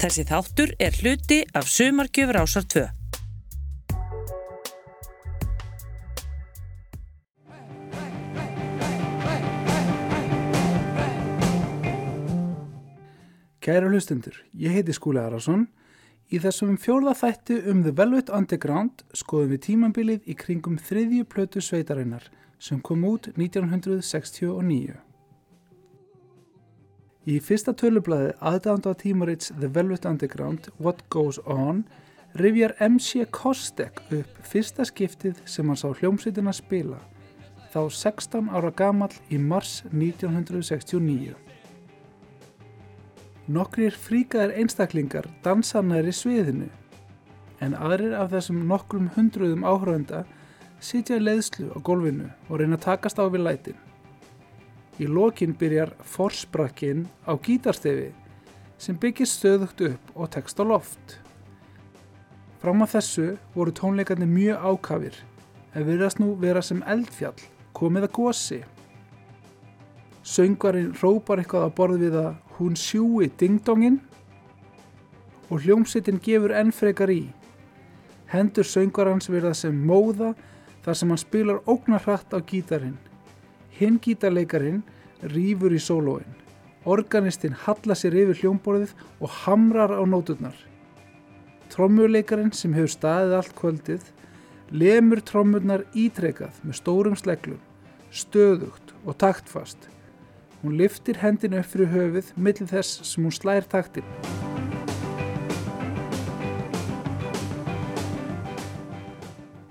Þessi þáttur er hluti af Sumarkjöfur ásar 2. Kæra hlustundur, ég heiti Skúli Arason. Í þessum fjórða þætti um The Velvet Underground skoðum við tímambilið í kringum þriðju plötu sveitarinnar sem kom út 1969. Í fyrsta tölublaði aðdánda tímarits The Velvet Underground What Goes On rifjar MC Kostek upp fyrsta skiptið sem hann sá hljómsveitina spila þá 16 ára gamall í mars 1969. Nokkrir fríkaðir einstaklingar dansa næri sviðinu en aðrir af þessum nokkrum hundruðum áhraunda sitja í leiðslu á gólfinu og reyna að takast á við lætin. Í lokin byrjar forsprakkin á gítarstefi sem byggist stöðugt upp og tekst á loft. Fram að þessu voru tónleikarnir mjög ákafir en virðast nú vera sem eldfjall komið að gósi. Söngvarinn rópar eitthvað á borð við að hún sjúi dingdongin og hljómsveitin gefur enn frekar í. Hendur söngvarans verða sem móða þar sem hann spilar ógnarhratt á gítarinn. Hinn gítarleikarin rýfur í sólóin. Organistinn halla sér yfir hljómborðið og hamrar á nóturnar. Trommuleikarin sem hefur staðið allt kvöldið lemur trommurnar ítrekað með stórum sleglum, stöðugt og taktfast. Hún liftir hendinu upp fyrir höfuð millir þess sem hún slær taktin.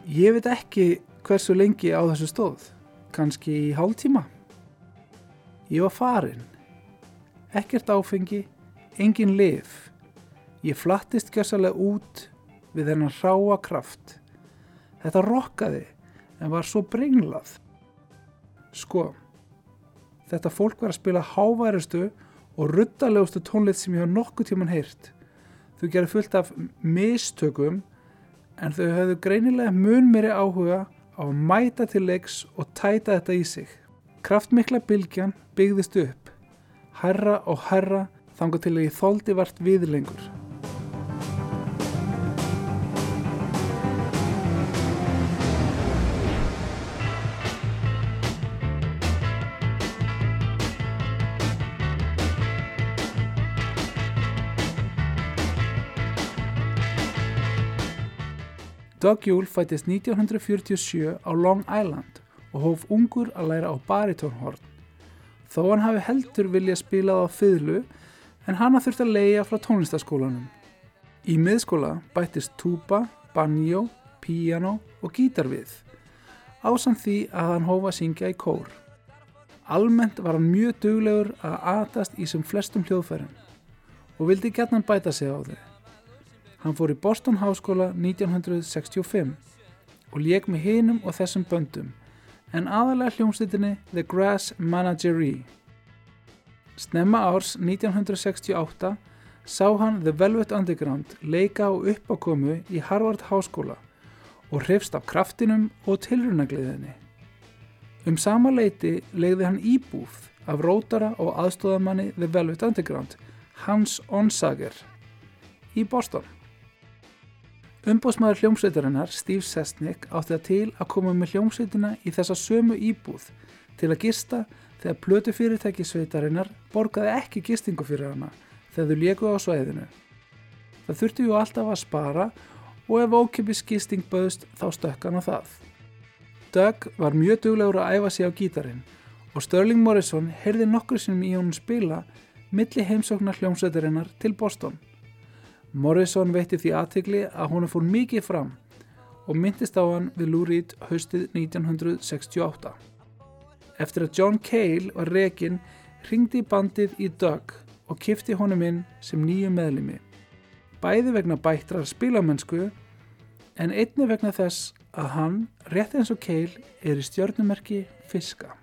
Ég veit ekki hversu lengi á þessu stóð, kannski í hálftíma. Ég var farin, ekkert áfengi, engin lif. Ég flattist gjössalega út við þennan ráa kraft. Þetta rokkaði en var svo brenglað. Sko, þetta fólk var að spila háværustu og ruttalegustu tónleitt sem ég hafa nokkuð tíman heyrt. Þau gerði fullt af mistökum en þau höfðu greinilega mun meiri áhuga á að mæta til leiks og tæta þetta í sig. Kraftmikla bylgjan byggðist upp, herra og herra þangar til að ég þóldi vart viðlengur. Doug Yule fættist 1947 á Long Island og hóf ungur að læra á baritónhorn. Þó hann hafi heldur vilja spilað á fyrlu en hann þurfti að leia frá tónlistaskólanum. Í miðskóla bættist túpa, banjó, piano og gítar við, ásand því að hann hófa að syngja í kór. Almennt var hann mjög duglegur að atast í sem flestum hljóðfærin og vildi gætna bæta sig á þau. Hann fór í Boston Háskóla 1965 og lék með hinum og þessum böndum en aðalega hljómsveitinni The Grass Menagerie. Snemma árs 1968 sá hann The Velvet Underground leika á uppákomu í Harvard Háskóla og hrifst af kraftinum og tilrunagliðinni. Um sama leiti legði hann íbúð af rótara og aðstóðamanni The Velvet Underground, Hans Onsager, í Boston. Umbóðsmaður hljómsveitarinnar, Steve Sesnick, átti það til að koma með hljómsveitina í þessa sömu íbúð til að gista þegar plötu fyrirtæki sveitarinnar borgaði ekki gistingu fyrir hana þegar þau léku á svæðinu. Það þurfti ju alltaf að spara og ef ókipis gisting böðst þá stökkan á það. Doug var mjög duglegur að æfa sig á gítarin og Sterling Morrison heyrði nokkur sinnum í honum spila milli heimsóknar hljómsveitarinnar til Boston. Morrison veitti því aðtegli að hún fór mikið fram og myndist á hann við Lou Reed haustið 1968. Eftir að John Cale var rekin ringdi bandið í Doug og kifti honum inn sem nýju meðlimi. Bæði vegna bættrar spilamennsku en einni vegna þess að hann, rétt eins og Cale, er í stjórnumerki fiska.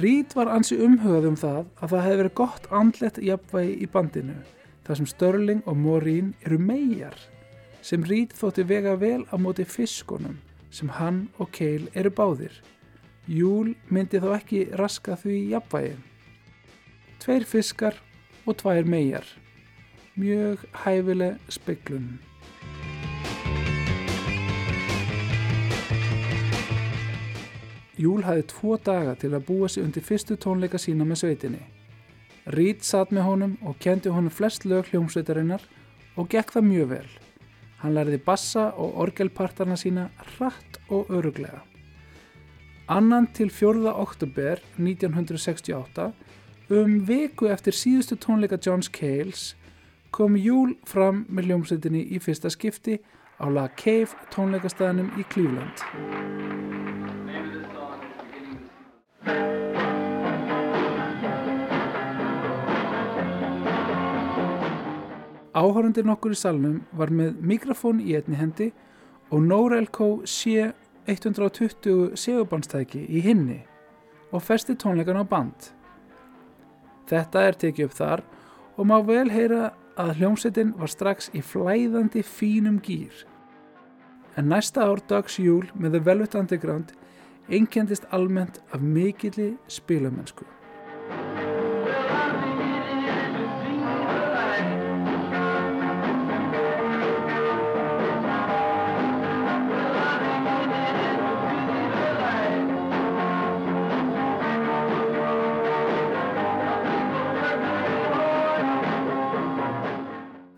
Reed var ansi umhugað um það að það hefði verið gott andlegt jafnvægi í bandinu þar sem Störling og Morín eru megar sem Reed þótti vega vel á móti fiskunum sem hann og Cale eru báðir. Júl myndi þó ekki raska því jafnvægi. Tveir fiskar og tvær megar mjög hæfileg speiklun. Júl hafði tvo daga til að búa sig undir fyrstu tónleika sína með sveitinni. Reed satt með honum og kendi honum flest lög hljómsveitarinnar og gekk það mjög vel. Hann lærði bassa og orgelpartarna sína hratt og öruglega. Annan til 4. oktober 1968, um viku eftir síðustu tónleika Johns Cales, kom Júl fram með hljómsveitinni í fyrsta skipti á La Cave tónleikastæðinum í Cleveland. Áhórundir nokkur í salnum var með mikrofón í einni hendi og Norelco C120 segubandstæki í hinni og festi tónleikan á band. Þetta er tekið upp þar og má vel heyra að hljómsettin var strax í flæðandi fínum gýr. En næsta ár dags júl með The Velvet Underground einkendist almennt af mikilli spilamennsku.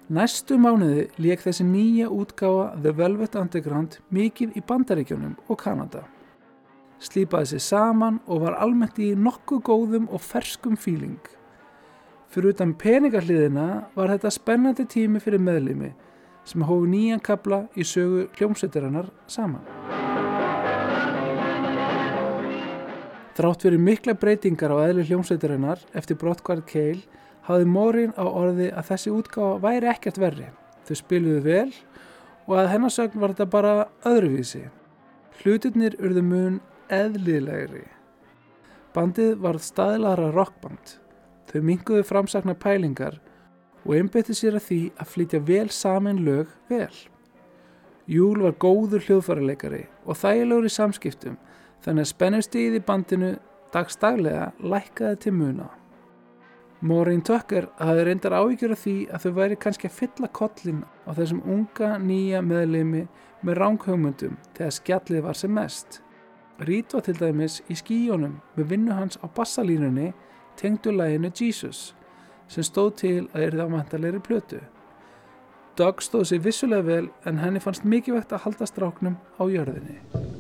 Næstu mánuði leik þessi nýja útgáfa The Velvet Underground mikið í Bandaríkjónum og Kanada. Slýpaði sér saman og var almennt í nokkuð góðum og ferskum fíling. Fyrir utan peningarliðina var þetta spennandi tími fyrir meðlimi sem hófi nýjan kabla í sögu hljómsveitarinnar saman. Þrátt fyrir mikla breytingar á eðli hljómsveitarinnar eftir brottkvært keil hafði Mórin á orði að þessi útgáfa væri ekkert verri. Þau spiluðu vel og að hennarsögn var þetta bara öðruvísi. Hlutirnir urðu mun eðlilegri. Bandið var staðlara rockband. Þau minguðu framsakna pælingar og einbætti sér að því að flytja vel saman lög vel. Júl var góður hljóðfærarleikari og þægilegur í samskiptum þannig að spennustíð í bandinu dagstaglega lækkaði til muna. Maureen Tucker hafði reyndar áhyggjur af því að þau væri kannski að fylla kollin á þessum unga nýja meðlemi með ránghugmyndum þegar skjallið var sem mest. Rít var til dæmis í skíjónum með vinnu hans á bassalínunni tengdu læginu Jesus sem stóð til að erða á mæntalegri plötu. Doug stóð sér vissulega vel en henni fannst mikilvægt að halda stráknum á jörðinni.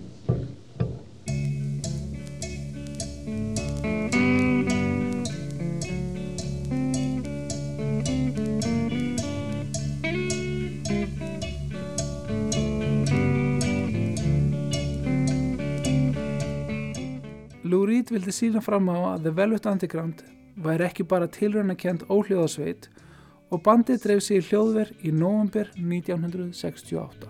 Lou Reed vildi sína fram á að The Velvet Underground væri ekki bara tilröndakent óhljóðasveit og bandið dreif sig í hljóðver í november 1968.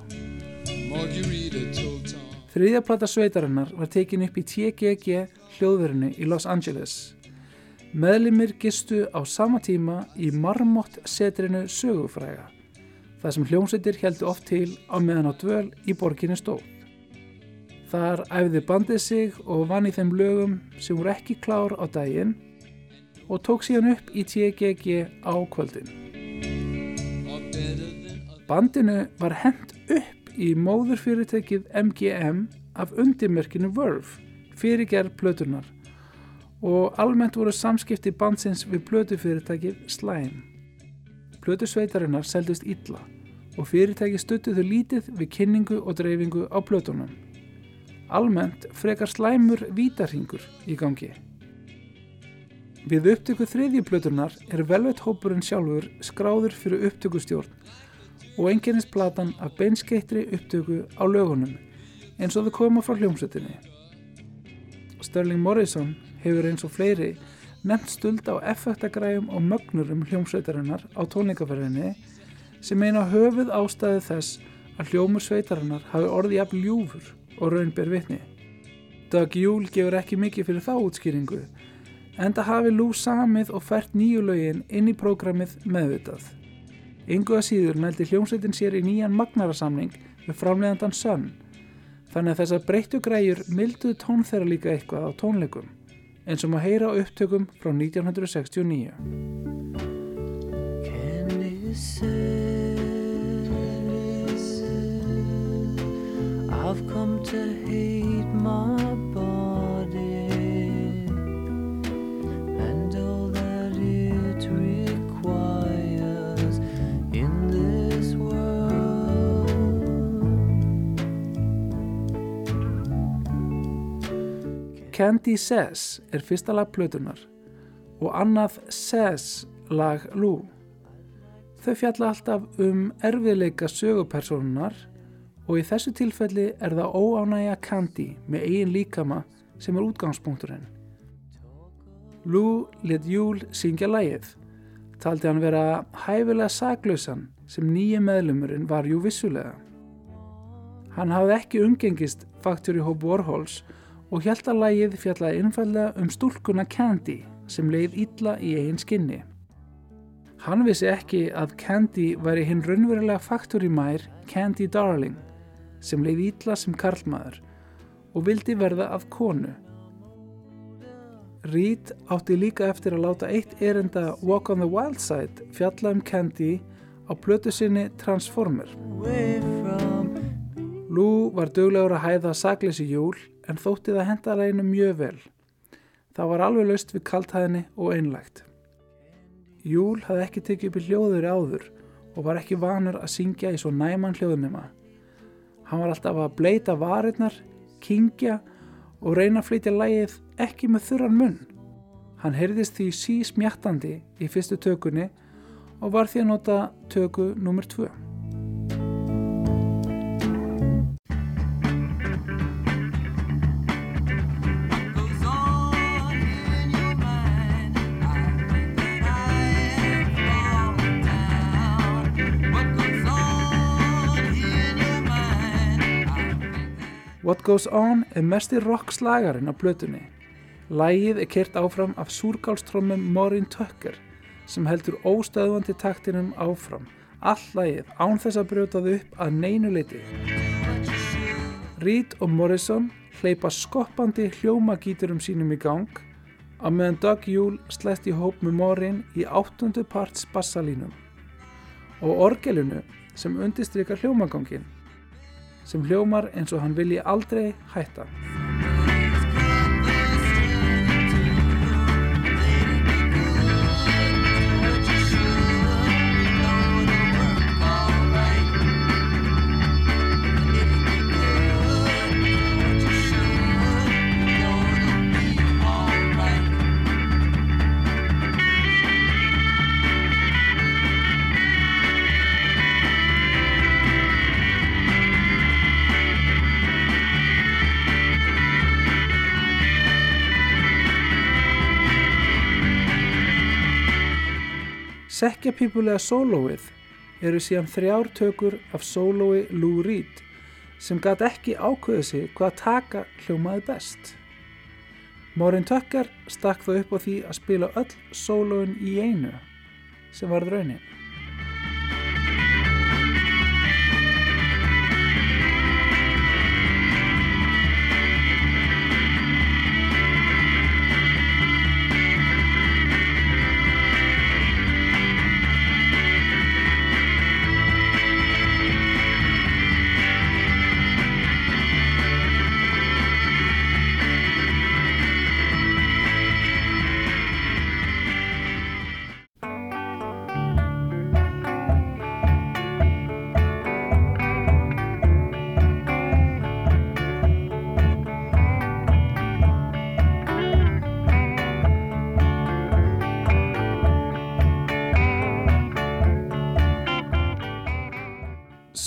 Þriðja plata sveitarinnar var tekin upp í TGG hljóðverinu í Los Angeles. Meðlimir gistu á sama tíma í Marmot setrinu sögufræga, þar sem hljómsveitir heldur oft til á meðan á dvöl í borginni stóð. Þar æfði bandið sig og vann í þeim lögum sem voru ekki klár á daginn og tók síðan upp í TGG á kvöldin. Bandinu var hent upp í móðurfyrirtækið MGM af undirmerkinu Verve fyrir gerð plötunar og almennt voru samskipti bandsins við plötufyrirtækið Slime. Plötusveitarinnar seldist illa og fyrirtæki stuttuðu lítið við kynningu og dreifingu á plötunum. Almennt frekar slæmur vítarhingur í gangi. Við upptöku þriðjuplötunar er velveit hópurinn sjálfur skráður fyrir upptökustjórn og enginnist platan af beinskeittri upptöku á lögunum eins og þau koma frá hljómsveitinni. Sterling Morrison hefur eins og fleiri nefnt stuld á effektagræjum og mögnurum hljómsveitarinnar á tónleikaferðinni sem eina höfuð ástæði þess að hljómur sveitarinnar hafi orðið jafn ljúfur og raunber vitni. Doug Júl gefur ekki mikið fyrir þá útskýringu en það hafi Lou samið og fært nýju lögin inn í prógramið meðvitað. Yngu að síður nældi hljómsveitin sér í nýjan magnarasamning með framlegandan Sun þannig að þessar breyttu græjur milduðu tón þeirra líka eitthvað á tónleikum eins og maður heyra á upptökum frá 1969. I've come to hate my body and all that it requires in this world. Candy Says er fyrsta lag plötunar og annað Says lag Lou. Þau fjalla alltaf um erfiðleika sögupersonunar og í þessu tilfelli er það óánægja Candy með eigin líkama sem er útgangspunkturinn. Lou let Júl syngja lagið, taldi hann vera hæfilega saglausan sem nýja meðlumurinn var jú vissulega. Hann hafði ekki umgengist Factory Hope Warhols og hjælt að lagið fjallaði innfællega um stúlkuna Candy sem leið illa í eigin skinni. Hann vissi ekki að Candy væri hinn raunverulega Factory mær Candy Darling sem leið illa sem karlmaður og vildi verða að konu. Reed átti líka eftir að láta eitt erinda Walk on the Wild Side fjalla um Candy á plötu sinni Transformer. Lou var duglegur að hæða sakleysi júl en þótti það henda læginu mjög vel. Það var alveg laust við kaltæðinni og einlægt. Júl hafði ekki tekið upp í hljóður áður og var ekki vanur að syngja í svo næman hljóðnema. Hann var alltaf að bleita varirnar, kingja og reyna að flytja lægið ekki með þurran munn. Hann heyrðist því sísmjattandi í fyrstu tökunni og var því að nota töku nummer 2. What Goes On er mesti rockslagarinn á plötunni. Lægið er kert áfram af súrgálstrómum Maureen Tucker sem heldur óstöðvandi taktinum áfram. All lægið án þess að brjóta þau upp að neinu leiti. Reed og Morrison hleypa skoppandi hljómagíturum sínum í gang á meðan Doug Yule slæst í hóp með Maureen í áttundu parts bassalínum og orgelinu sem undistrykar hljómagangin sem hljómar eins og hann vilji aldrei hætta. Sekkjapípulega sólóið eru síðan þrjár tökur af sólói Lou Reed sem gat ekki ákveðið sig hvað taka hljómaði best. Maureen Tucker stakk þó upp á því að spila öll sólóin í einu sem varð raunin.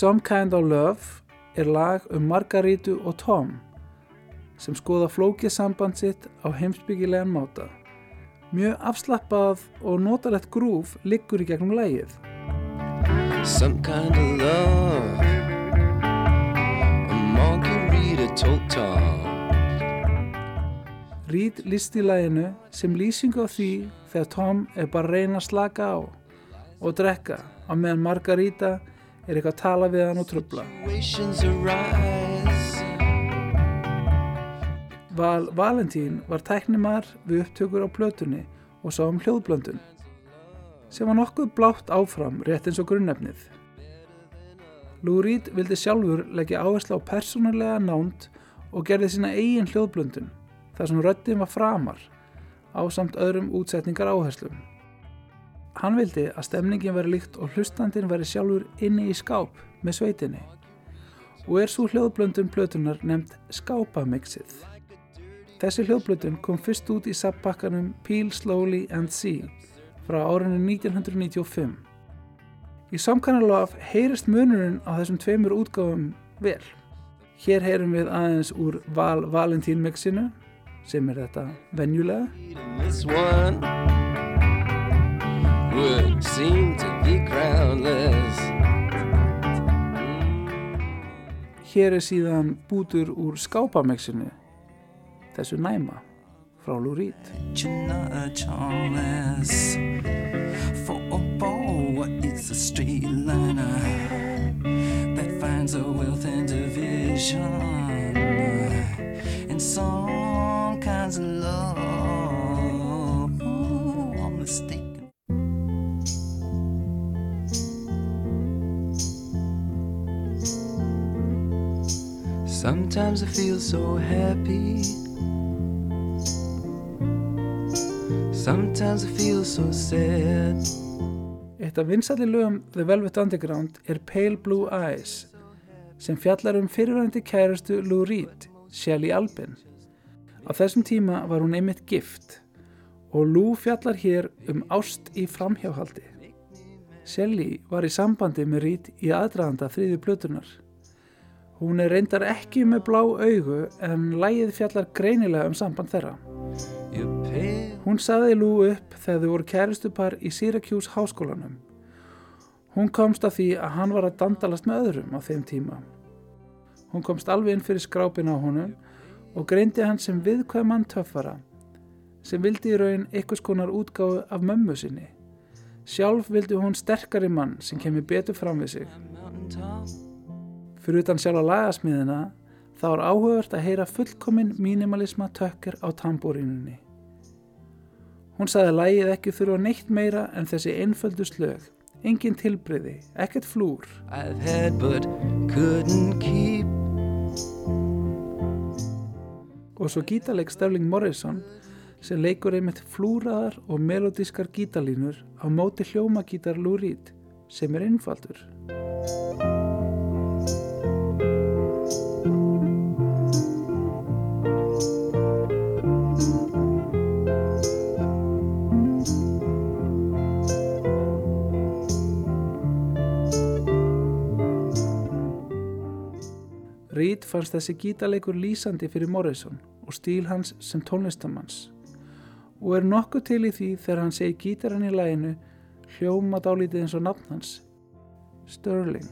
Some Kind of Love er lag um Margarítu og Tom sem skoða flókið samband sitt á heimsbyggilegan máta. Mjög afslappað og notalegt grúf liggur í gegnum lagið. Some kind of love. A margarita Tom. Reed líst í laginu sem lýsingu á því þegar Tom er bara að reyna að slaka á og drekka á meðan Margaríta er eitthvað að tala við hann og trubla. Val Valentín var tæknimar við upptökur á plötunni og sá um hljóðblöndun. sem var nokkuð blátt áfram rétt eins og grunnefnið. Lou Reed vildi sjálfur leggja áherslu á persónulega nánd og gerði sína eigin hljóðblöndun þar sem röddin var framar á samt öðrum útsetningar áherslum. Hann vildi að stemningin veri líkt og hlustandin veri sjálfur inni í skáp með sveitinni og er svo hljóðblöndun plötunar nefnd skápamixið. Þessi hljóðblöndun kom fyrst út í sappakkanum Peel Slowly and See frá árinu 1995. Í samkannalof heyrist munurinn á þessum tveimur útgáfum vel. Hér heyrum við aðeins úr Val Valentín mixinu sem er þetta venjulega would seem to be groundless. Hér er síðan bútur úr skápamixinu, þessu næma, frá Lou Reed. not charmless for a boy it's a straight liner that finds a wealth and division in some kinds of love Sometimes I feel so happy. Sometimes I feel so sad. Eitt af vinsalli lögum The Velvet Underground er Pale Blue Eyes sem fjallar um fyrirvændi kærastu Lou Reed, Shelly Albin. Á þessum tíma var hún einmitt gift og Lou fjallar hér um ást í framhjáhaldi. Shelly var í sambandi með Reed í aðdraðanda þriði plötunar. Hún er reyndar ekki með blá augu en lægið fjallar greinilega um samband þeirra. Hún saði Lou upp þegar þau voru kæristupar í Syracuse háskólanum. Hún komst að því að hann var að dandalast með öðrum á þeim tíma. Hún komst alveg inn fyrir skrápin á honum og greindi hann sem viðkvæmann töffara sem vildi í raun einhvers konar útgáfu af mömmu sinni. Sjálf vildi hún sterkari mann sem kemur betur fram við sig. Fyrir utan sjálfa lagasmiðina þá er áhugavert að heyra fullkomin mínimalisma tökker á tambúrínunni. Hún sagði að lægið ekki þurfa neitt meira en þessi einföldu slög. Engin tilbreyði, ekkert flúr. Og svo gítarleik Sterling Morrison sem leikur einmitt flúraðar og melodískar gítarlínur á móti hljómagítar Lou Reed sem er einfaldur. Reed fannst þessi gítarleikur lýsandi fyrir Morrison og stíl hans sem tónlistamanns og er nokkuð til í því þegar hann segi gítaran í læginu hljóma dálítið eins og nafn hans Sterling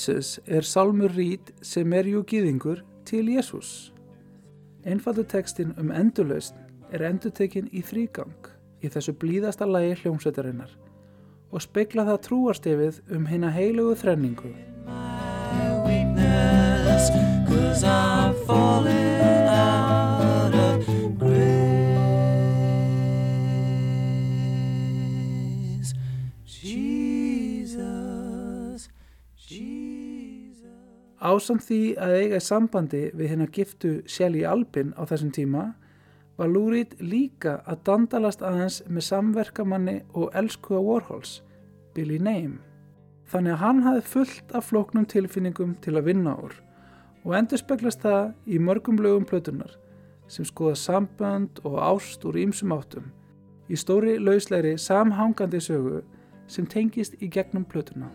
Jesus er Salmur Reed sem er jú gýðingur til Jésús. Einfaldur textin um endurlausn er endurtekin í þrýgang í þessu blíðasta lagi hljómsveitarinnar og spekla það trúarstefið um hinna heilugu þrenningu. My Ásamt því að eiga í sambandi við hennar giftu Shelly Albin á þessum tíma var Reed líka að dandalast aðeins með samverkamanni og elskuða Warhols, Billy Name. Þannig að hann hafði fullt af flóknum tilfinningum til að vinna úr og endur speglast það í mörgum lögum plötunar sem skoða sambönd og ást úr ýmsum áttum í stóri lauslegri samhangandi sögu sem tengist í gegnum plötuna.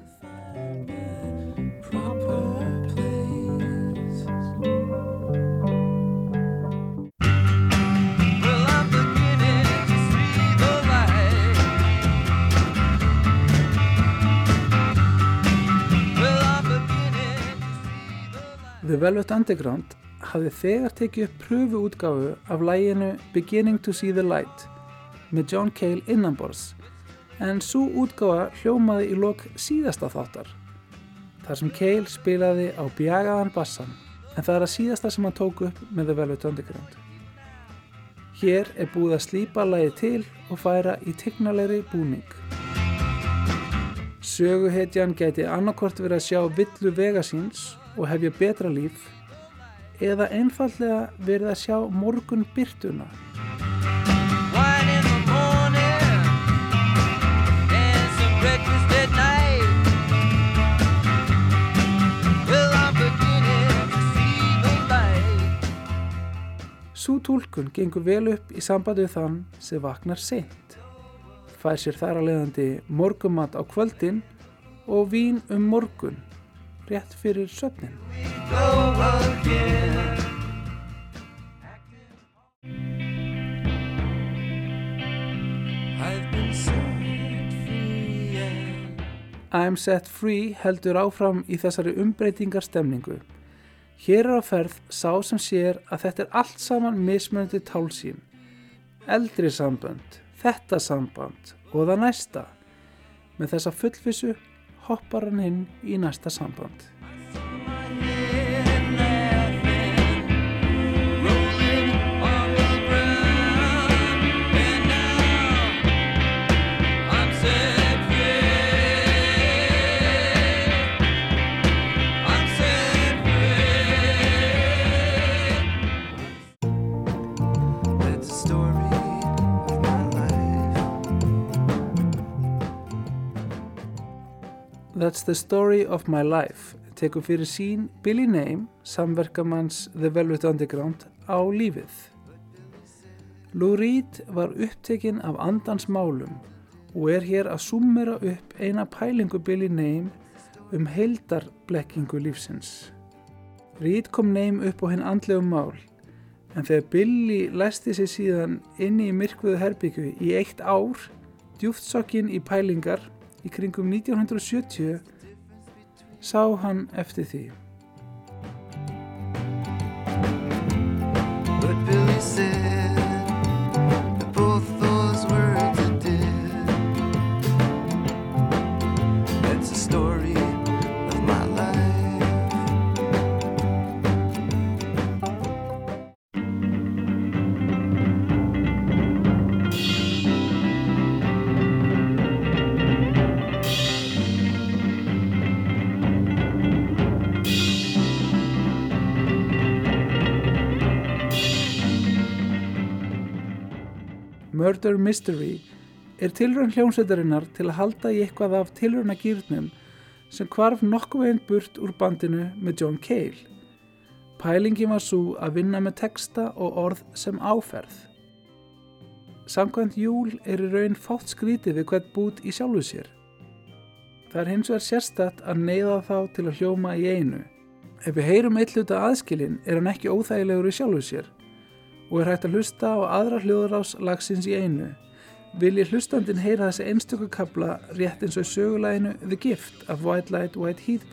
The Velvet Underground hafði þegar tekið upp pröfu útgáfu af læginu Beginning to See the Light með John Cale innanbors en svo útgáfa hljómaði í lok síðasta þáttar þar sem Cale spilaði á bjagaðan bassan en það er að síðasta sem hann tók upp með The Velvet Underground. Hér er búið að slípa lægi til og færa í tignalegri búning. Söguhetjan gæti annarkort verið að sjá villu vega síns og hefja betra líf eða einfallega verið að sjá morgun byrtuna. Sú túlkun gengur vel upp í sambandi við þann sem vaknar seint. Fær sér þar að leiðandi morgumat á kvöldin og vín um morgun, rétt fyrir and I'm Set Free heldur áfram í þessari umbreytingarstemningu. Hér er á ferð sá sem sér að þetta er allt saman mismunandi tálsýn. Eldri sambönd, þetta samband og það næsta. Með þessa fullvissu hoppar hann inn í næsta samband. That's the story of my life tekur fyrir sín Billy Name, samverkamanns The Velvet Underground, á lífið. Lou Reed var upptekinn af andans málum og er hér að summera upp eina pælingu Billy Name um heildarblekkingu lífsins. Reed kom Name upp á hinn andlegu mál en þegar Billy læsti sig síðan inni í myrkvuðu herbyggju í eitt ár, djúftsokkin í pælingar í kringum 1970 sá hann eftir því. But Billy said Murder Mystery er tilraun hljómsveitarinnar til að halda í eitthvað af tilrauna gýrnum sem hvarf nokkuð veginn burt úr bandinu með John Cale. Pælingin var svo að vinna með texta og orð sem áferð. Samkvæmt júl er í raun fátt skrítið við hvert bút í sjálfu sér. Það er hins vegar sérstætt að neyða þá til að hljóma í einu. Ef við heyrum eitt hluta aðskilin er hann ekki óþægilegur í sjálfu sér og er hægt að hlusta á aðra hljóðrás lagsins í einu. Vilji hlustandinn heyra þessi einstöku kabla rétt eins og í sögulæginu The Gift af White Light White Heath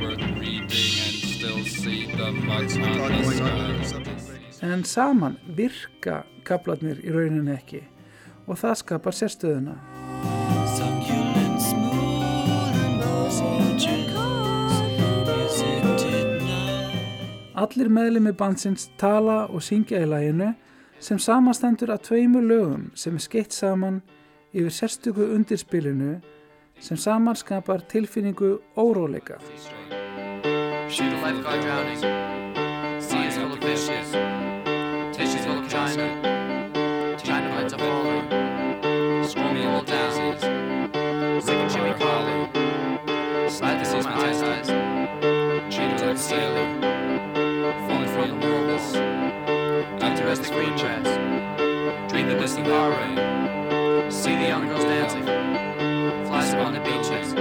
worth reading en saman virka kablarnir í rauninni ekki og það skapar sérstöðuna. Allir meðlimi bandsins tala og syngja í læginu sem samastendur af tveimur lögum sem er skeitt saman yfir sérstöku undirspilinu sem saman skapar tilfinningu óróleika. Shoot a lifeguard drowning. Sea is full of fishes. Of china. China plants are falling. Screaming in the daisies. Sick and chilly calling. Slide the seas my eyes. Treated like stealing. Falling from the as the green dress. Dream the car rain. See the young girls dancing. Flies upon the beaches.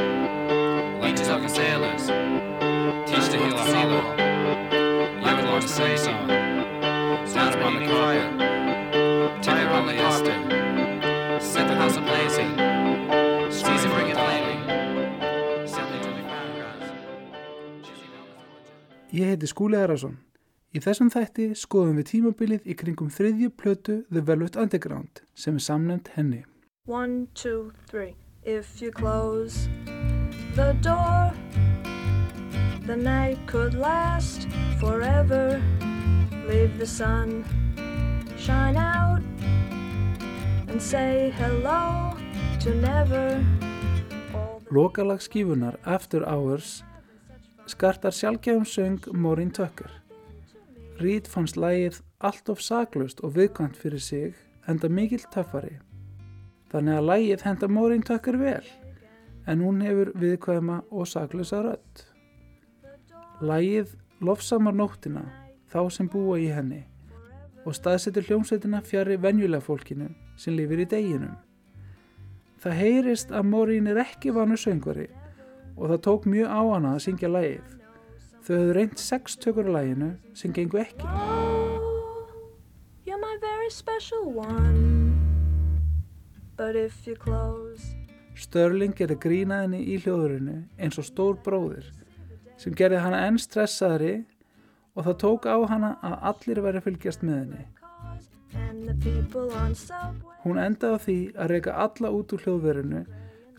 Beaches talking sailors. Teach to heal our hollow. You would learn to sing song. Ég heiti Skúli Erason. Í þessum þætti skoðum við tímabilið í kringum þriðju plötu The Velvet Underground sem er samnefnd henni. One, two, three. If you close the door, the night could last forever. Leave the sun shine out and say hello to never. Lokalag skífunar After Hours skartar sjálfgefum söng Maureen Tucker. Reed fannst lægið allt of saklust og viðkvæmt fyrir sig enda mikill töffari. Þannig að lægið henda Maureen Tucker vel en hún hefur viðkvæma og saklusa rödd. Lægið lofsamar nóttina þá sem búa í henni og staðsetur hljómsveitina fjari venjulega fólkinu sem lifir í deginum. Það heyrist að Maureen er ekki vanu söngvari og það tók mjög á hana að syngja lægið. Þau höfðu reynt sex tökur á læginu sem gengu ekki. Störling gerði grína henni í hljóðurinu eins og stór bróðir sem gerði hana enn stressaðri og það tók á hana að allir væri að fylgjast með henni. Hún endaði á því að reyka alla út úr hljóðverinu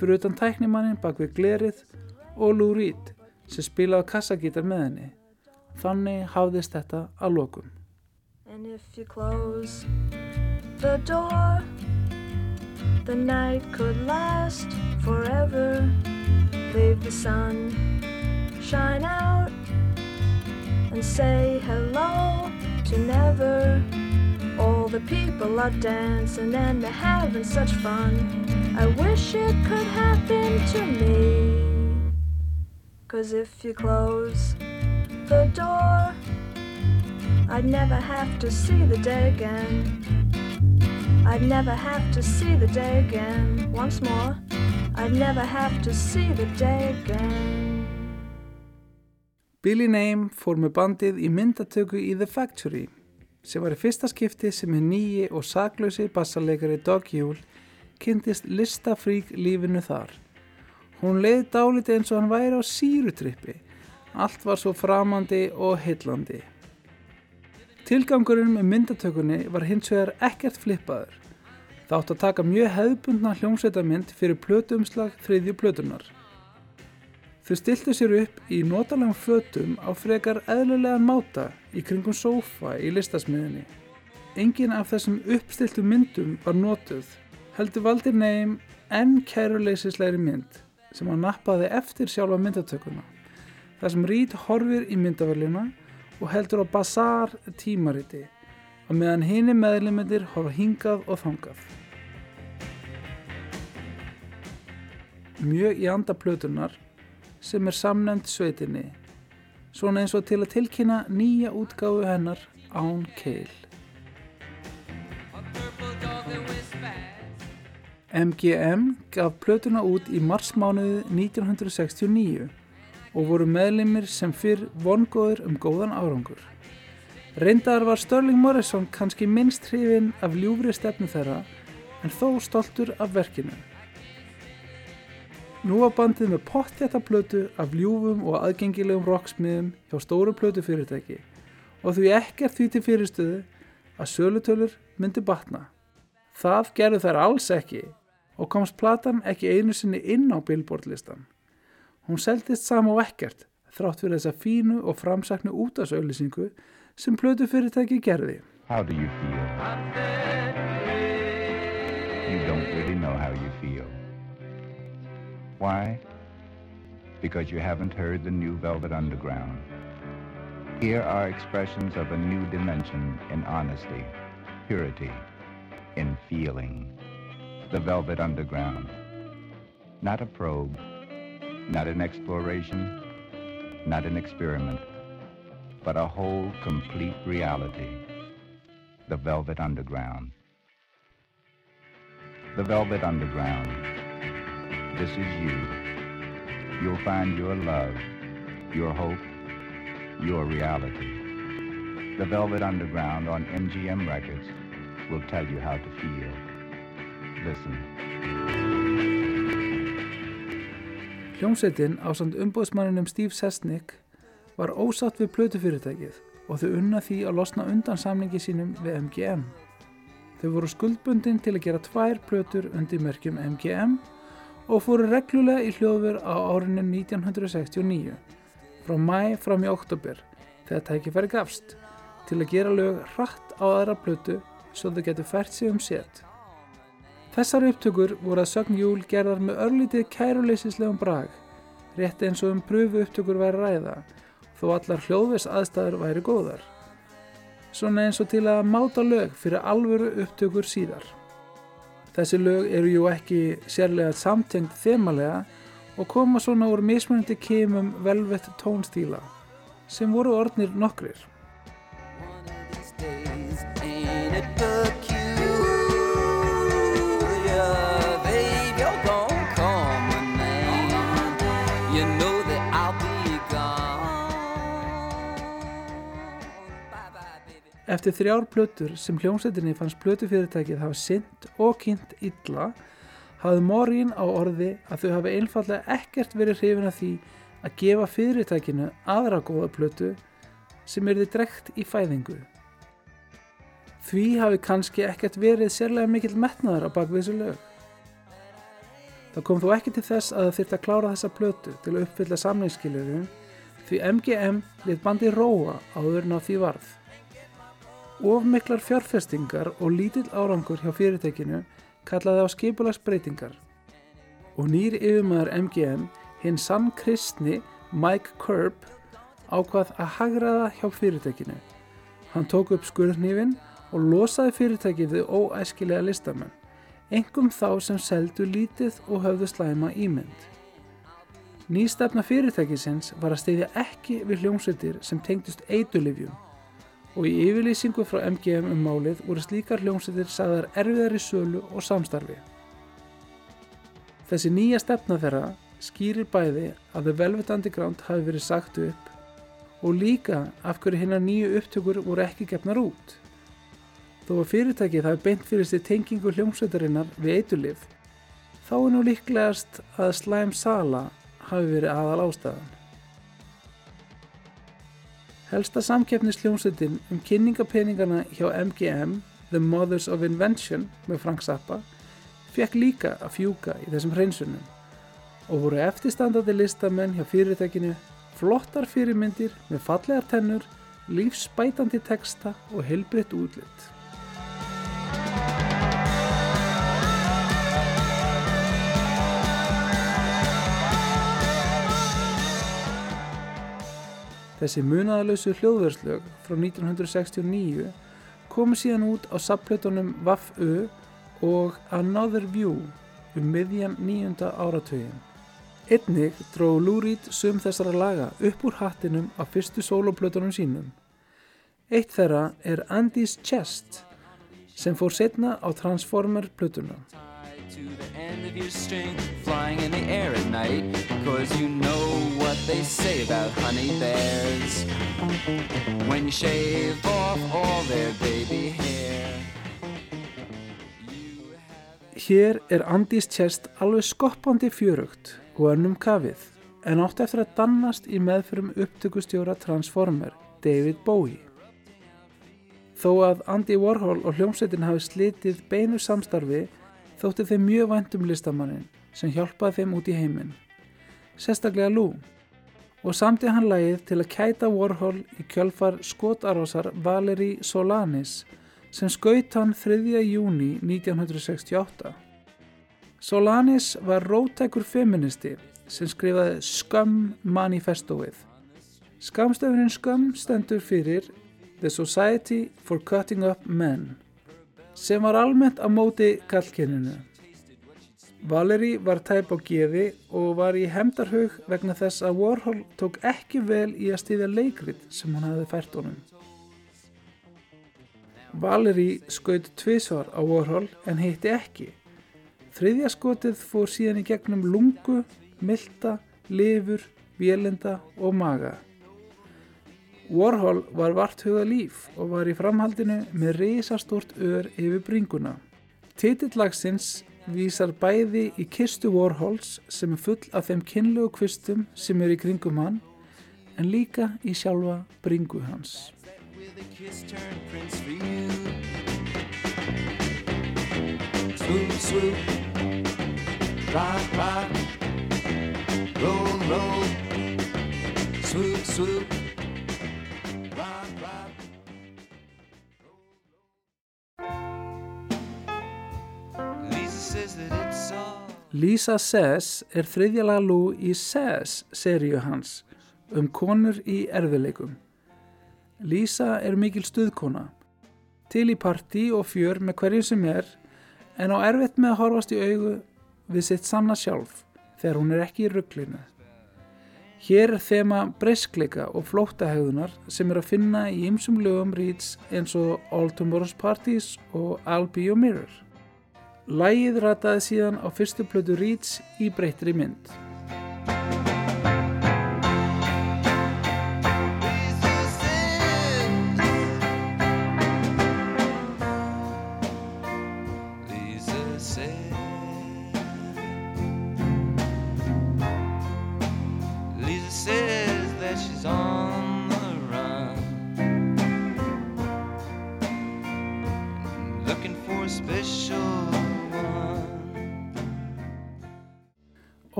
fyrir utan tæknimannin bak við glerið og Lou Reed sem spilaði kassagítar með henni. Þannig hafðist þetta að lokum. And if you close the door, the night could last forever. Leave the sun shine out and say hello to never. All the people are dancing and they're having such fun. I wish it could happen to me. Cause if you close the door, I'd never have to see the day again. I'd never have to see the day again. Once more, I'd never have to see the day again. Billy Name fór með bandið í myndatöku í The Factory sem var í fyrsta skipti sem hinn nýji og saklausi bassarleikari Doug Yule kynntist listafrík lífinu þar. Hún leiði dálítið eins og hann væri á sírutrippi. Allt var svo framandi og heillandi. Tilgangurinn með myndatökunni var hins vegar ekkert flippaður. Það átt að taka mjög hefðbundna hljómsveitamynd fyrir plötuumslag þriðju plötunar. Þau stiltu sér upp í notalegum fötum á frekar eðlulegan máta í kringum sófa í listasmiðinni. Engin af þessum uppstiltu myndum var notuð, heldur valdir neym enn kæruleysislegri mynd sem hann nappaði eftir sjálfa myndatökuna. Það sem Reed horfir í myndavælina og heldur á basar tímariti og meðan hini meðlumendir horfa hingað og þangað. Mjög í anda plötunar sem er samnefnd sveitinni, svona eins og til að tilkynna nýja útgáfu hennar án keil. MGM gaf plötuna út í marsmánuði 1969 og voru meðlimir sem fyrr vongóður um góðan árangur. Reyndar var Sterling Morrison kannski minnst hrifin af ljúfri stefnu þeirra en þó stoltur af verkinu. Nú var bandið með pottjætta plötu af ljúfum og aðgengilegum rocksmiðum hjá stóru plötu fyrirtæki og því ekkert því til fyrirstöðu að sölutölur myndi batna. Það gerðu þær alls ekki og komst platan ekki einu sinni inn á Billboard-listan. Hún seldist sama og ekkert þrátt fyrir þessa fínu og framsaknu útasauðlýsingu sem plötu fyrirtæki gerði. How do you feel? You don't really know how you feel. Why? Because you haven't heard the new Velvet Underground. Here are expressions of a new dimension in honesty, purity, in feeling. The Velvet Underground. Not a probe, not an exploration, not an experiment, but a whole complete reality. The Velvet Underground. The Velvet Underground. This is you. You'll find your love, your hope, your reality. The Velvet Underground on MGM Records will tell you how to feel. Listen. Hljómsveitin á samt umbóðsmanninum Steve Sesnick var ósatt við plötufyrirtækið og þau unna því að losna undan samlingi sínum við MGM. Þau voru skuldbundin til að gera tvær plötur undir merkjum MGM og fóru reglulega í hljóður á árinu 1969 frá mæ fram í oktober þegar tækifæri gafst til að gera lög hratt á aðra plötu svo þau getur fært sig um set. Þessar upptökur voru að sögn júl gerðar með örlítið kæruleysislegum brag, rétt eins og um pröfu upptökur væri ræða, þó allar hljóðvis aðstæður væri góðar. Svona eins og til að máta lög fyrir alvöru upptökur síðar. Þessi lög eru jú ekki sérlega samtengt þemalega og koma svona úr mismunandi kemum velvett tónstíla, sem voru orðnir nokkrir. Eftir þrjár plötur sem hljómsveitinni fannst plötufyrirtækið hafa sint og kynnt illa, hafði Morín á orði að þau hafi einfallega ekkert verið hrifin af því að gefa fyrirtækinu aðra góða plötu sem er þið drekt í fæðingu. Því hafi kannski ekkert verið sérlega mikill metnaður á bakvið þessu lög. Það kom þó ekki til þess að þyrfti að klára þessa plötu til að uppfylla samlingskiljurum því MGM lit bandi róa áður en á því varð. Of miklar fjárfestingar og lítill árangur hjá fyrirtækinu kallaði á skipulagsbreytingar og nýr yfirmaður MGM hinn sann kristni Mike Curb ákvað að hagraða hjá fyrirtækinu. Hann tók upp skurðnýfin og losaði fyrirtækið við óæskilega listamenn, engum þá sem seldu lítið og höfðu slæma ímynd. Nýstefna fyrirtækisins var að steyðja ekki við hljómsveitir sem tengdust eitulifjum og í yfirlýsingu frá MGM um málið voru slíkar hljómsveitir sagðar erfiðar í sölu og samstarfi. Þessi nýja stefna þeirra skýrir bæði að The Velvet Underground hafi verið sagt upp og líka af hverju hinnar nýju upptökur voru ekki gefnar út. Þó að fyrirtækið hafi beint fyrir sér tengingu hljómsveitarinnar við eitulif, þá er nú líklegast að slæm sala hafi verið aðal ástæðan. Helsta samkeppnis hljómsveitin um kynningapeningana hjá MGM, The Mothers of Invention með Frank Zappa, fekk líka að fjúka í þessum hreinsunum og voru eftirstandandi listamenn hjá fyrirtækinu flottar fyrirmyndir með fallegar tennur, lífsbætandi texta og heilbritt útlitt. Þessi munaðalösu hljóðverslög frá 1969 komu síðan út á sapplötunum Vaff-U og Another View um miðjan nýjunda áratögin. Einnig dró Reed sum þessara laga upp úr hattinum á fyrstu soloplötunum sínum. Eitt þeirra er Andy's Chest sem fór setna á Transformer plötuna. to the end of your string, flying in the air at night. Cause you know what they say about honey bears. When you shave off all their baby hair. Hér er Andy's Chest alveg skoppandi fjörugt og önnum kafið en átti eftir að dannast í meðfyrum upptökustjóra Transformer, David Bowie. Þó að Andy Warhol og hljómsveitin hafi slitið beinu samstarfi þótti þeim mjög væntum listamannin sem hjálpaði þeim út í heiminn, sérstaklega Lou, og samti hann lagið til að kæta Warhol í kjölfar skotarásar Valerie Solanis sem skaut hann 3. júni 1968. Solanis var rótækur feministi sem skrifaði Scum manifestóið. Skamstöfunin Scum stendur fyrir The Society for Cutting Up Men sem var almennt á móti kallkyninu. Valerie var tæp á geði og var í hemdarhug vegna þess að Warhol tók ekki vel í að stýðja leikrit sem hann hafði fært honum. Valerie skaut tvisvar á Warhol en hitti ekki. Þriðja skotið fór síðan í gegnum lungu, milta, lifur, vélinda og maga. Warhol var vart huga líf og var í framhaldinu með risastort ör yfir bringuna. Titillagsins vísar bæði í kistu Warhols sem er full af þeim kynlegu kvistum sem er í kringum hann en líka í sjálfa bringu hans. Swoop, swoop, rock, rock, roll, roll, swoop, swoop, Lisa Says er þriðja lag Lou í Says seríu hans um konur í erfileikum. Lisa er mikil stuðkona, til í partí og fjör með hverju sem er en á erfitt með að horfast í augu við sitt sanna sjálf þegar hún er ekki í rugglinu. Hér er þema breyskleika og flóttahegðunar sem er að finna í ymsum lögum Reeds eins og All Tomorrow's Parties og I'll Be Your Mirror. Lægið rataði síðan á fyrstu plötu Reeds í breyttri mynd.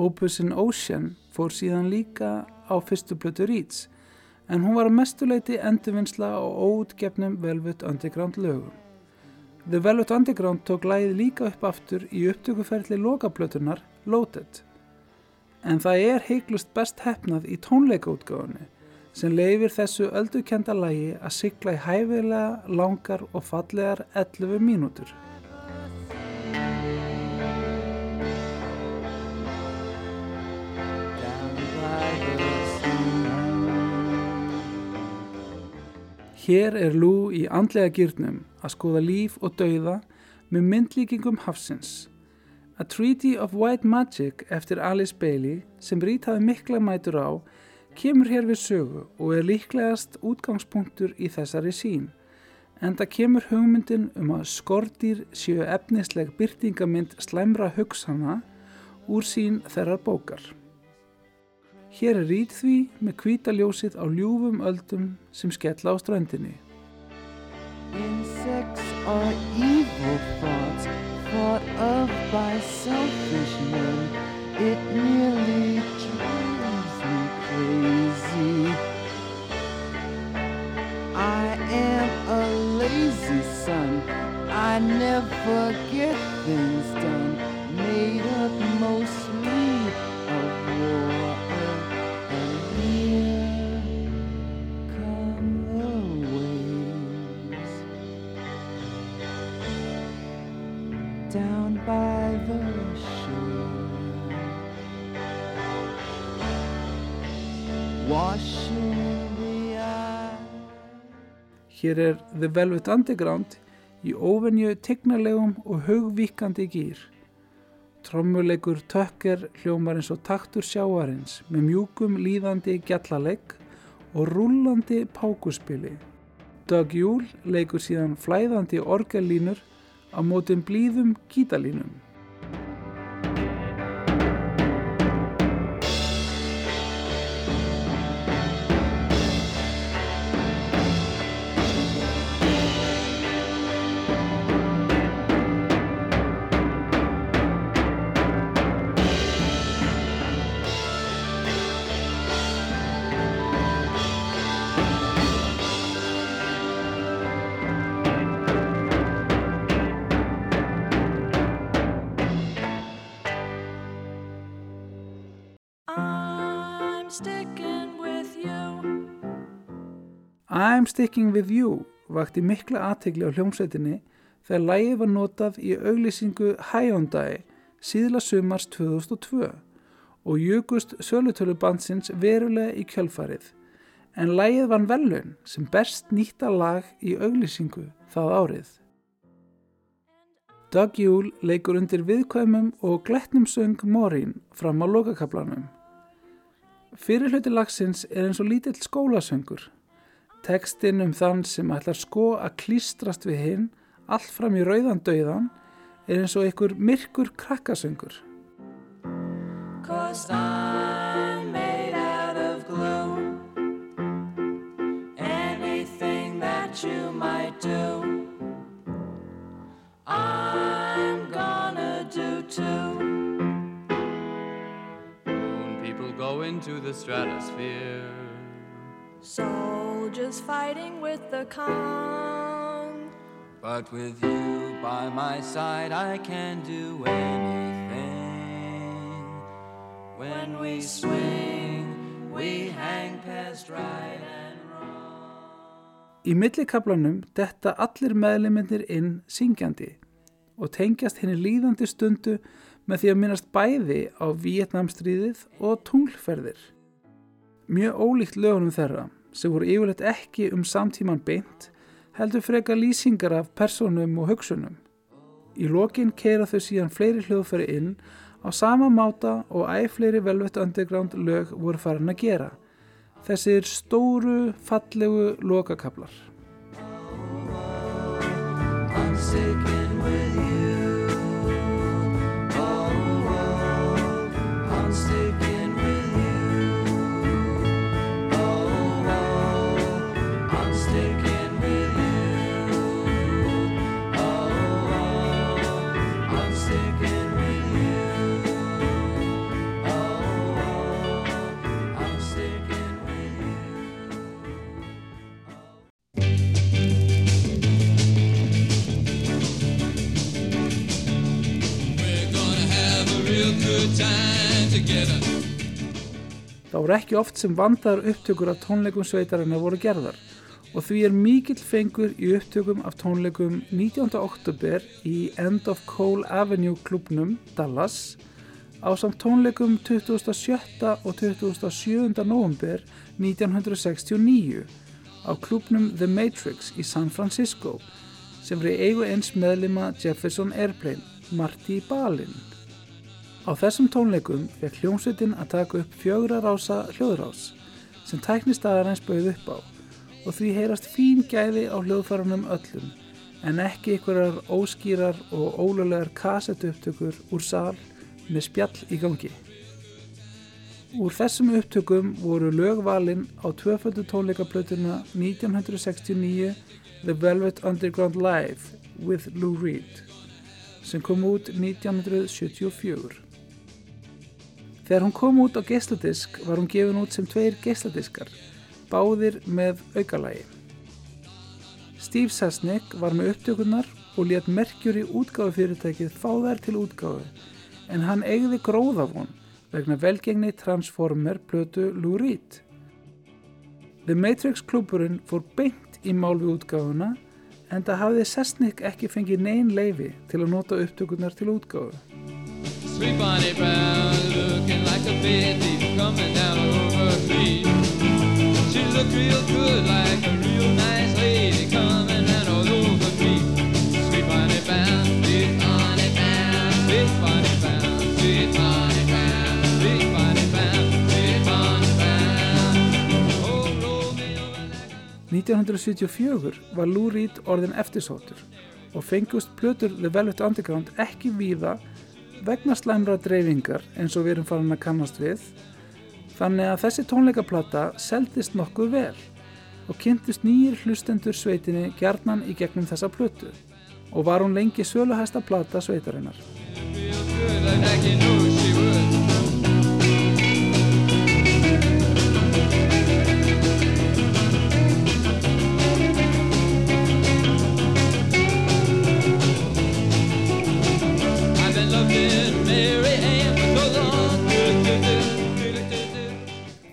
Opus in Ocean fór síðan líka á fyrstu plötu Reeds en hún var að mestuleiti endurvinnsla á óutgefnum Velvet Underground lögum. The Velvet Underground tók lægið líka upp aftur í upptökuferli lokaplötunar Loaded. En það er heiklust best hefnað í tónleikaútgáfunni sem leifir þessu öldukenda lægi að sigla í hæfilega langar og fallegar 11 mínútur. Hér er Lou í andlega gýrnum að skoða líf og dauða með myndlíkingum hafsins. A Treaty of White Magic eftir Alice Bailey sem hafi mikla mætur á kemur hér við sögu og er líklegast útgangspunktur í þessari sín. En það kemur hugmyndin um að skordýr séu efnisleg byrtingamind slæmra hugsana úr sín þeirrar bókar. Hér er rít því með hvítaljósið á ljúfum öldum sem skella á ströndinni. Insects are evil thoughts thought of by selfish men. It nearly drives me crazy. I am a lazy son. I never get things Hér er The Velvet Underground í óvenju tegnarlegum og hugvíkandi gýr. Trommuleikur tökker hljómar eins og taktur sjáarins með mjúkum líðandi gjallalegg og rúllandi pákuspili. Doug Júl leikur síðan flæðandi orgellínur á mótum blíðum gítalínum. I'm Sticking With You vakti mikla aðtegli á hljómsveitinni þegar lægið var notað í auglýsingu Hyundai síðla sumars 2002 og jökust sölutölu bandsins verulega í kjölfarið en lægið vann velun sem best nýtta lag í auglýsingu það árið. Doug Júl leikur undir viðkvæmum og glettnum söng Morín fram á lokakablanum. Fyrir hluti lagsins er eins og lítill skólasöngur. Tekstinn um þann sem ætlar sko að klístrast við hinn allt fram í rauðandauðan er eins og einhver myrkur krakkasöngur. Cause I'm made out of glue. Anything that you might do I'm gonna do too. Moon people go into the stratosphere. So Soldiers fighting with the Kong. But with you by my side, I can do anything. When we swing, we hang past right and wrong. Í millikablanum detta allir meðlimindir inn syngjandi og tengjast henni líðandi stundu með því að minnast bæði á Vietnamstríðið og tunglferðir. Mjög ólíkt lögunum þeirra sem voru yfirleitt ekki um samtíman beint heldur freka lýsingar af personum og hugsunum. Í lokin keira þau síðan fleiri hljóðfæri inn á sama máta og æg fleiri Velvet Underground lög voru farin að gera. Þessir stóru, fallegu lokakablar. Það voru ekki oft sem vandaðar upptökur af tónleikum sveitarinnar voru gerðar og því er mikill fengur í upptökum af tónleikum 19. oktober í End of Cole Avenue klubnum Dallas á samt tónleikum 27. og 27. november 1969 á klubnum The Matrix í San Francisco sem í eigu eins meðlima Jefferson Airplane, Marty Balin. Á þessum tónleikum fekk hljómsveitin að taka upp fjögra rása hljóðrás sem tæknistaðarins bauð upp á og því heyrast fín gæði á hljóðfærunum öllum en ekki einhverjar óskýrar og ólulegar kassettupptökur úr sal með spjall í gangi. Úr þessum upptökum voru lögvalin á tvöföldu tónleikaplötuna 1969 The Velvet Underground Live with Lou Reed sem kom út 1974. Þegar hún kom út á geisladisk var hún gefin út sem tveir geisladiskar, báðir með aukalagi. Steve Sesnick var með upptökunar og let Mercury útgáfufyrirtækið fá þær til útgáfu en hann eigði gróðafón vegna velgengni Transformer plötu Lou Reed. The Matrix klúburinn fór beint í mál við útgáfuna en það hafði Sesnick ekki fengið neyn leifi til að nota upptökunar til útgáfu. Sweet Bonnie Brown looking like a bed thief coming down over me. She looked real good like a real nice lady coming down all over me. Sweet Bonnie Brown, sweet Bonnie Brown, sweet Bonnie Brown, sweet Bonnie Brown, sweet Bonnie Brown, sweet Bonnie Brown. Oh, roll me over like a 1974 var Lou Reed orðin eftirsóttur og fengust plötur The Velvet Underground ekki víða vegna slæmra dreifingar eins og við erum farin að kannast við þannig að þessi tónleikaplata seldist nokkuð vel og kynntist nýjir hlustendur sveitinni gjarnan í gegnum þessa plötu og var hún lengi söluhæsta plata sveitarinnar.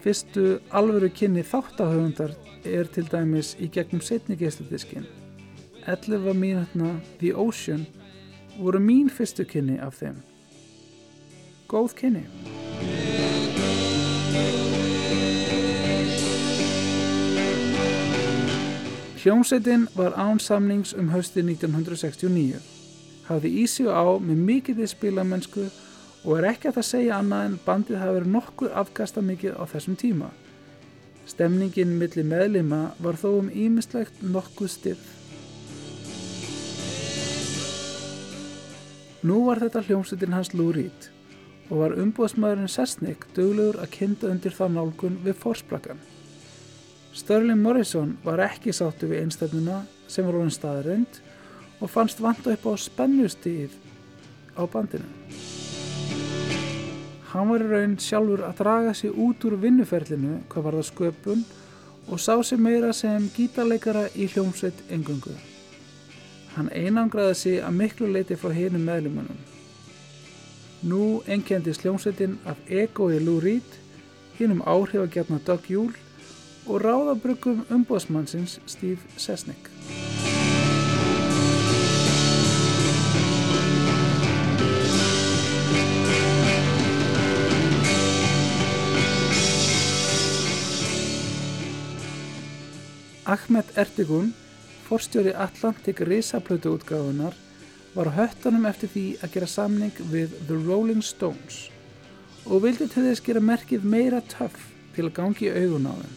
Fyrstu alvöru kynni þáttahöfundar er til dæmis í gegnum setni geisladiskin. 11 mínutna The Ocean voru mín fyrstu kynni af þeim. Góð kynni. Hljómsveitin var án samnings um hausti 1969. Hafði í sig á með mikið í spilamennsku og er ekki að það segja annað en bandið hafi verið nokkuð afkasta mikið á þessum tíma. Stemningin milli meðlima var þó um ímislegt nokkuð styrð. Nú var þetta hljómsveitin hans Lou Reed og var umbúðsmaðurinn Sessnik duglegur að kynna undir þá nálgun við fórsprakkan. Sterling Morrison var ekki sáttu við einstefnuna sem var orðin staðreind og fannst vanta upp á spennustíð á bandinu. Hann var í raun sjálfur að draga sig út úr vinnuferlinu hvað var það sköpun og sá sig meira sem gítarleikara í hljómsveit engungu. Hann einangraði sig að miklu leiti frá hinum meðlumunum. Nú enkendi sljómsveitin af egoi Lou Reed, hinum áhrifagjarna Doug Júl og ráðabrökkum umbóðsmannsins Steve Sesnick. Ahmed Ertegun, forstjóri Atlantic risaplötu útgáfunar, var á höttunum eftir því að gera samning við The Rolling Stones og vildi til þess gera merkið meira töff til að gangi augun á þeim.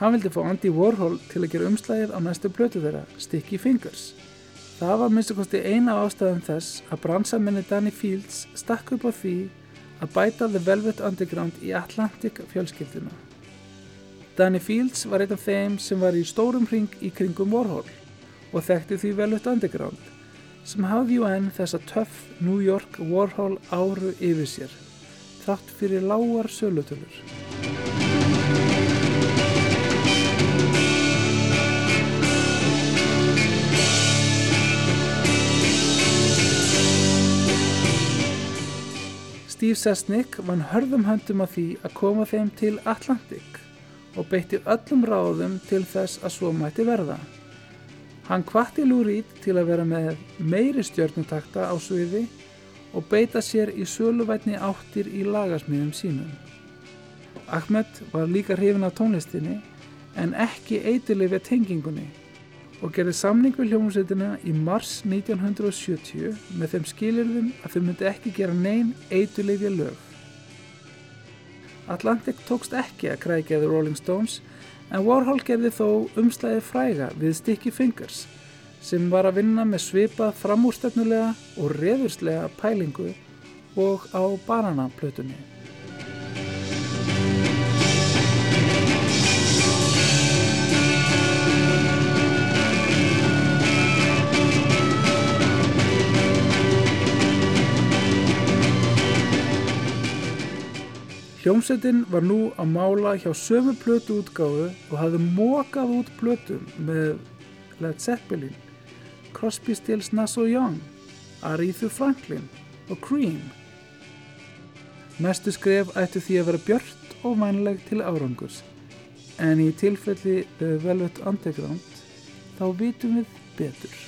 Hann vildi fá Andy Warhol til að gera umslæðið á næstu plötu þeirra, Sticky Fingers. Það var minnst að kosti eina ástæðum þess að bransamenni Danny Fields stakk upp á því að bæta The Velvet Underground í Atlantic fjölskylduna. Danny Fields var einn af þeim sem var í stórum ring í kringum Warhol og þekkti því Velvet Underground sem hafði jú enn þessa töff New York Warhol áru yfir sér, þrátt fyrir lágar sölutölur. Steve Sesnick vann hörðum höndum að því að koma þeim til Atlantic og beitti öllum ráðum til þess að svo mætti verða. Hann kvatti Reed til að vera með meiri stjörnutakta á sviði og beita sér í söluvætni áttir í lagasmiðum sínum. Ahmed var líka hrifin af tónlistinni en ekki eitilifja tengingunni og gerði samning við hljómsveitina í mars 1970 með þeim skilirðum að þau myndi ekki gera neyn eitilifja lög. Atlantic tókst ekki að krækja The Rolling Stones en Warhol gerði þó umslæði fræga við Sticky Fingers sem var að vinna með svipað framúrstefnulega og reðurslega pælingu og á bananaplötunni. Hljómsveitin var nú að mála hjá sömu plötu útgáfu og hafði mókað út plötum með Led Zeppelin, Crosby, Stills, Nass og Young, Aretha Franklin og Cream. Næstu skref ættu því að vera björt og vænleg til árangurs, en í tilfelli Velvet Underground þá vitum við betur.